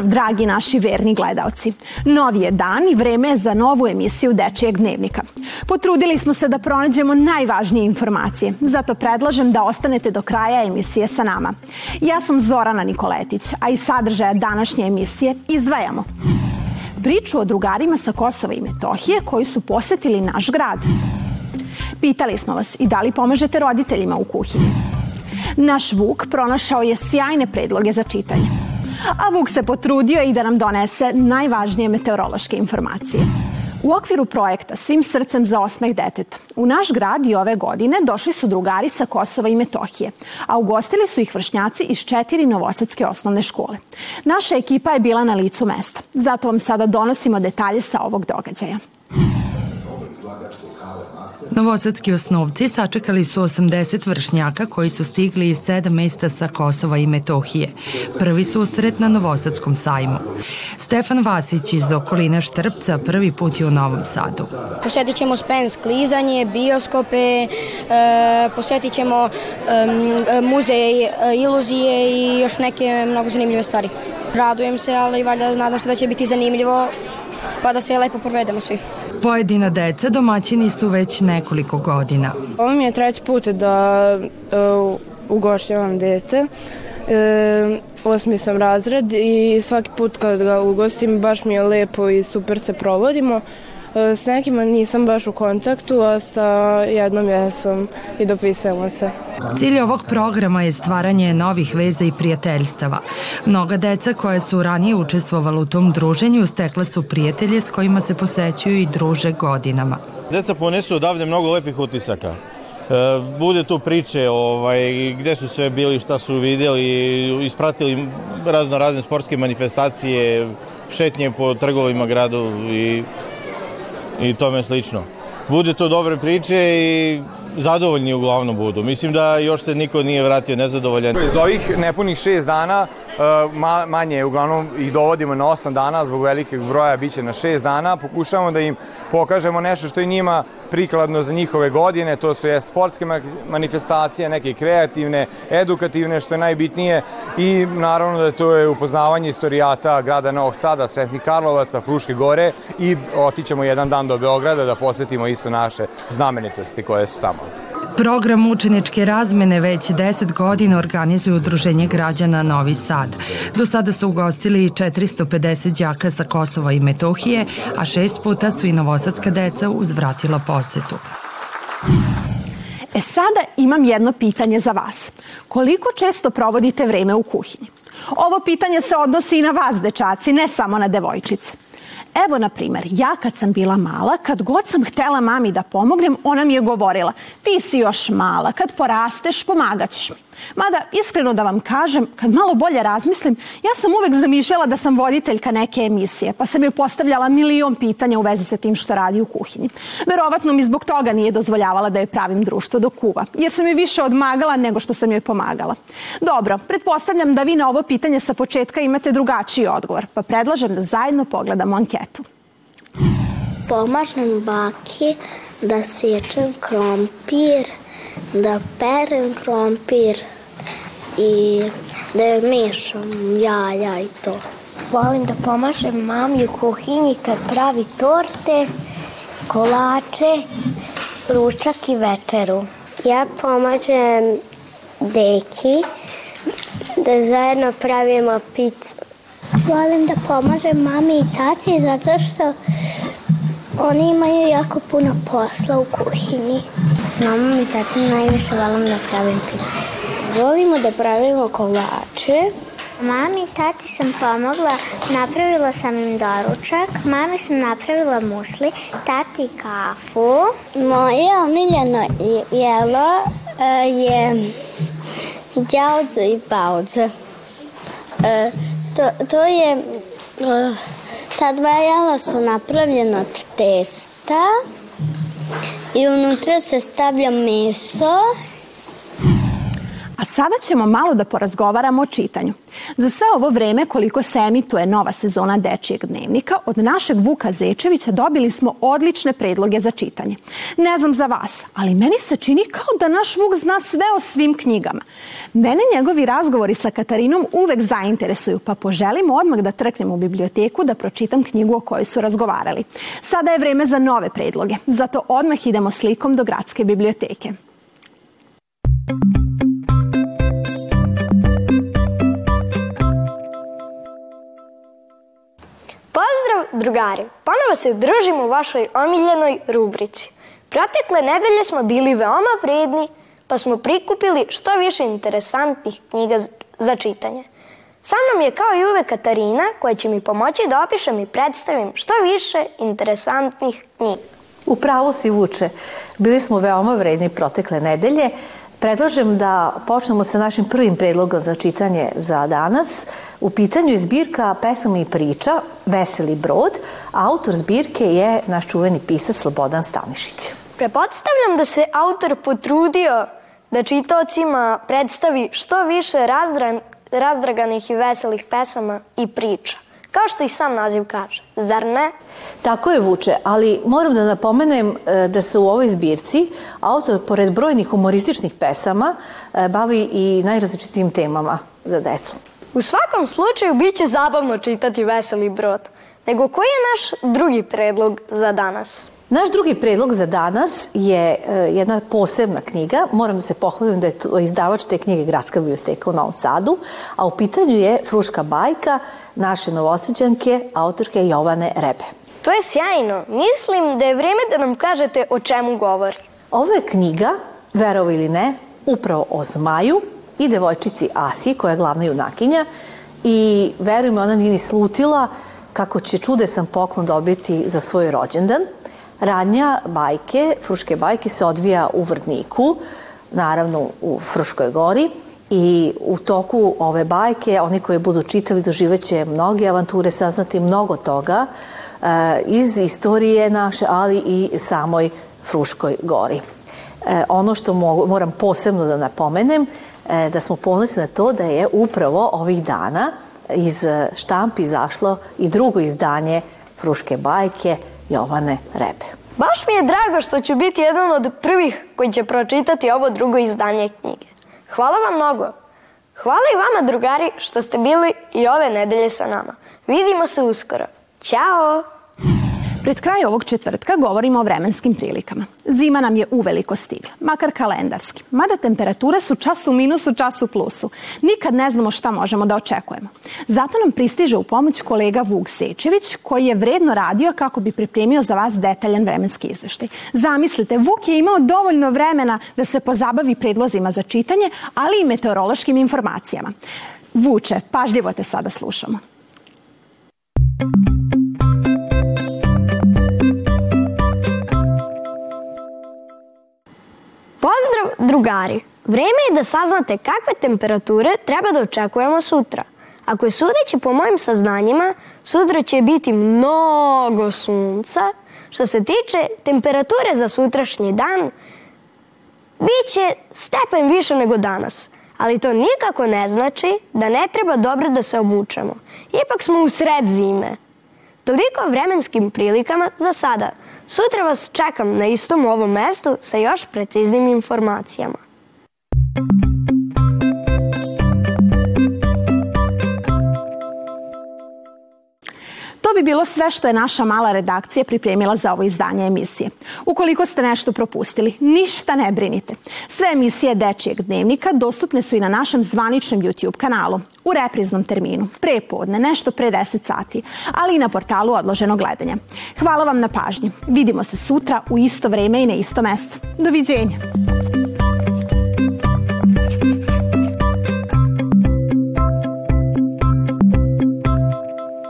Pozdrav dragi naši verni gledalci. Novi je dan i vreme je za novu emisiju Dečijeg dnevnika. Potrudili smo se da pronađemo najvažnije informacije, zato predlažem da ostanete do kraja emisije sa nama. Ja sam Zorana Nikoletić, a iz sadržaja današnje emisije izdvajamo priču o drugarima sa Kosova i Metohije koji su posetili naš grad. Pitali smo vas i da li pomažete roditeljima u kuhinji. Naš Vuk pronašao je sjajne predloge za čitanje. A Vuk se potrudio i da nam donese najvažnije meteorološke informacije. U okviru projekta Svim srcem za osmeh deteta u naš grad i ove godine došli su drugari sa Kosova i Metohije, a ugostili su ih vršnjaci iz četiri novosadske osnovne škole. Naša ekipa je bila na licu mesta, zato vam sada donosimo detalje sa ovog događaja. Novosadski osnovci sačekali su 80 vršnjaka koji su stigli iz sedam mesta sa Kosova i Metohije. Prvi susret na Novosadskom sajmu. Stefan Vasić iz okoline Štrpca prvi put je u Novom Sadu. Posjetit ćemo Spens klizanje, bioskope, e, posjetit ćemo muzej e, iluzije i još neke mnogo zanimljive stvari. Radujem se, ali valjda nadam se da će biti zanimljivo pa da se lepo provedemo svi. Pojedina deca domaćini su već nekoliko godina. Ovo mi je treći put da uh, ugošćavam dete. E, osmi sam razred i svaki put kad ga ugostim baš mi je lepo i super se provodimo. E, s nekima nisam baš u kontaktu, a sa jednom jesam i dopisujemo se. Cilj ovog programa je stvaranje novih veza i prijateljstava. Mnoga deca koje su ranije učestvovala u tom druženju stekla su prijatelje s kojima se posećuju i druže godinama. Deca ponesu odavde mnogo lepih utisaka. E, bude tu priče ovaj, gde su sve bili, šta su videli, ispratili razno razne sportske manifestacije, šetnje po trgovima gradu i i tome slično. Bude to dobre priče i zadovoljni uglavnom budu. Mislim da još se niko nije vratio nezadovoljan. Za ovih nepunih šest dana uh, manje, uglavnom ih dovodimo na osam dana, zbog velikog broja biće na šest dana. Pokušavamo da im pokažemo nešto što je njima prikladno za njihove godine, to su sportske manifestacije, neke kreativne, edukativne, što je najbitnije. I naravno da to je upoznavanje istorijata grada Novog Sada, Sresnih Karlovaca, Fruške gore. I otićemo jedan dan do Beograda da posetimo isto naše znamenitosti koje su tamo. Program učeničke razmene već 10 godina organizuje Udruženje građana Novi Sad. Do sada su ugostili 450 đaka sa Kosova i Metohije, a šest puta su i novosadska deca uzvratila posetu. E sada imam jedno pitanje za vas. Koliko često provodite vreme u kuhinji? Ovo pitanje se odnosi i na vas, dečaci, ne samo na devojčice. Evo, na primer, ja kad sam bila mala, kad god sam htela mami da pomognem, ona mi je govorila, ti si još mala, kad porasteš, pomagaćeš mi. Mada, iskreno da vam kažem, kad malo bolje razmislim, ja sam uvek zamišljala da sam voditeljka neke emisije, pa sam joj postavljala milion pitanja u vezi sa tim što radi u kuhinji. Verovatno mi zbog toga nije dozvoljavala da joj pravim društvo do kuva, jer sam joj više odmagala nego što sam joj pomagala. Dobro, pretpostavljam da vi na ovo pitanje sa početka imate drugačiji odgovor, pa predlažem da zajedno pogledamo anketu. Pomažem baki da sečem krompir, da perem krompir i da je mešam jaja i to. Volim da pomažem mami u kuhinji kad pravi torte, kolače, ručak i večeru. Ja pomažem deki da zajedno pravimo picu. Volim da pomažem mami i tati zato što Oni imaju jako puno posla u kuhinji. S mamom i tatom najviše volim da pravim picu. Volimo da pravimo kolače. Mami i tati sam pomogla, napravila sam im doručak, mami sam napravila musli, tati kafu. Moje omiljeno jelo e, je djaudze i baudze. E, to, to je uh, Ta dva jela su napravljena od testa i unutra se stavlja meso. A sada ćemo malo da porazgovaramo o čitanju. Za sve ovo vreme koliko se emituje nova sezona Dečijeg dnevnika, od našeg Vuka Zečevića dobili smo odlične predloge za čitanje. Ne znam za vas, ali meni se čini kao da naš Vuk zna sve o svim knjigama. Mene njegovi razgovori sa Katarinom uvek zainteresuju, pa poželim odmah da trknem u biblioteku da pročitam knjigu o kojoj su razgovarali. Sada je vreme za nove predloge, zato odmah idemo slikom do gradske biblioteke. Drugari, ponovo se družimo u vašoj omiljenoj rubrici. Protekle nedelje smo bili veoma vredni, pa smo prikupili što više interesantnih knjiga za čitanje. Sa mnom je kao i uvek Katarina koja će mi pomoći da opišem i predstavim što više interesantnih knjiga. U pravu si vuče. Bili smo veoma vredni protekle nedelje. Predlažem da počnemo sa našim prvim predlogom za čitanje za danas. U pitanju je zbirka pesama i priča Veseli brod, a autor zbirke je naš čuveni pisac Slobodan Stanišić. Prepodstavljam da se autor potrudio da čitaocima predstavi što više razdran, razdraganih i veselih pesama i priča. Kao što i sam naziv kaže, zar ne? Tako je Vuče, ali moram da napomenem e, da se u ovoj zbirci autor, pored brojnih humorističnih pesama, e, bavi i najrazličitim temama za decu. U svakom slučaju bit će zabavno čitati Veseli brod. Nego koji je naš drugi predlog za danas? Naš drugi predlog za danas je e, jedna posebna knjiga. Moram da se pohvalim da je izdavač te knjige Gradska biblioteka u Novom Sadu, a u pitanju je Fruška bajka naše novoseđanke, autorke Jovane Rebe. To je sjajno. Mislim da je vreme da nam kažete o čemu govori. Ovo je knjiga, verovo ili ne, upravo o zmaju i devojčici Asi, koja je glavna junakinja, i verujme, ona nije ni slutila kako će čudesan poklon dobiti za svoj rođendan – Radnja bajke, Fruške bajke se odvija u Vrdniku, naravno u Fruškoj gori i u toku ove bajke oni koji budu čitali doživeće mnoge avanture, saznati mnogo toga e, iz istorije naše, ali i samoj Fruškoj gori. E, ono što mogu, moram posebno da napomenem, e, da smo ponosni na to da je upravo ovih dana iz štampi izašlo i drugo izdanje Fruške bajke Jovane Rebe. Baš mi je drago što ću biti jedan od prvih koji će pročitati ovo drugo izdanje knjige. Hvala vam mnogo. Hvala i vama, drugari, što ste bili i ove nedelje sa nama. Vidimo se uskoro. Ćao! Pred kraj ovog četvrtka govorimo o vremenskim prilikama. Zima nam je uveliko stigla, makar kalendarski. Mada temperature su čas u minusu, čas u plusu. Nikad ne znamo šta možemo da očekujemo. Zato nam pristiže u pomoć kolega Vuk Sečević, koji je vredno radio kako bi pripremio za vas detaljan vremenski izveštaj. Zamislite, Vuk je imao dovoljno vremena da se pozabavi predlozima za čitanje, ali i meteorološkim informacijama. Vuče, pažljivo te sada slušamo. Drugari! Vreme je da saznate kakve temperature treba da očekujemo sutra. Ako je sudeći po mojim saznanjima, sutra će biti mnogo sunca. Što se tiče temperature za sutrašnji dan, bit će stepen više nego danas. Ali to nikako ne znači da ne treba dobro da se obučemo. Ipak smo u sred zime. Toliko vremenskim prilikama za sada. Sutra vas čekam na istom ovom mestu sa još preciznim informacijama. Bi bilo sve što je naša mala redakcija pripremila za ovo izdanje emisije. Ukoliko ste nešto propustili, ništa ne brinite. Sve emisije Dečijeg dnevnika dostupne su i na našem zvaničnom YouTube kanalu u repriznom terminu, pre podne, nešto pre 10 sati, ali i na portalu odloženog gledanja. Hvala vam na pažnji. Vidimo se sutra u isto vreme i na isto mesto. Doviđenja!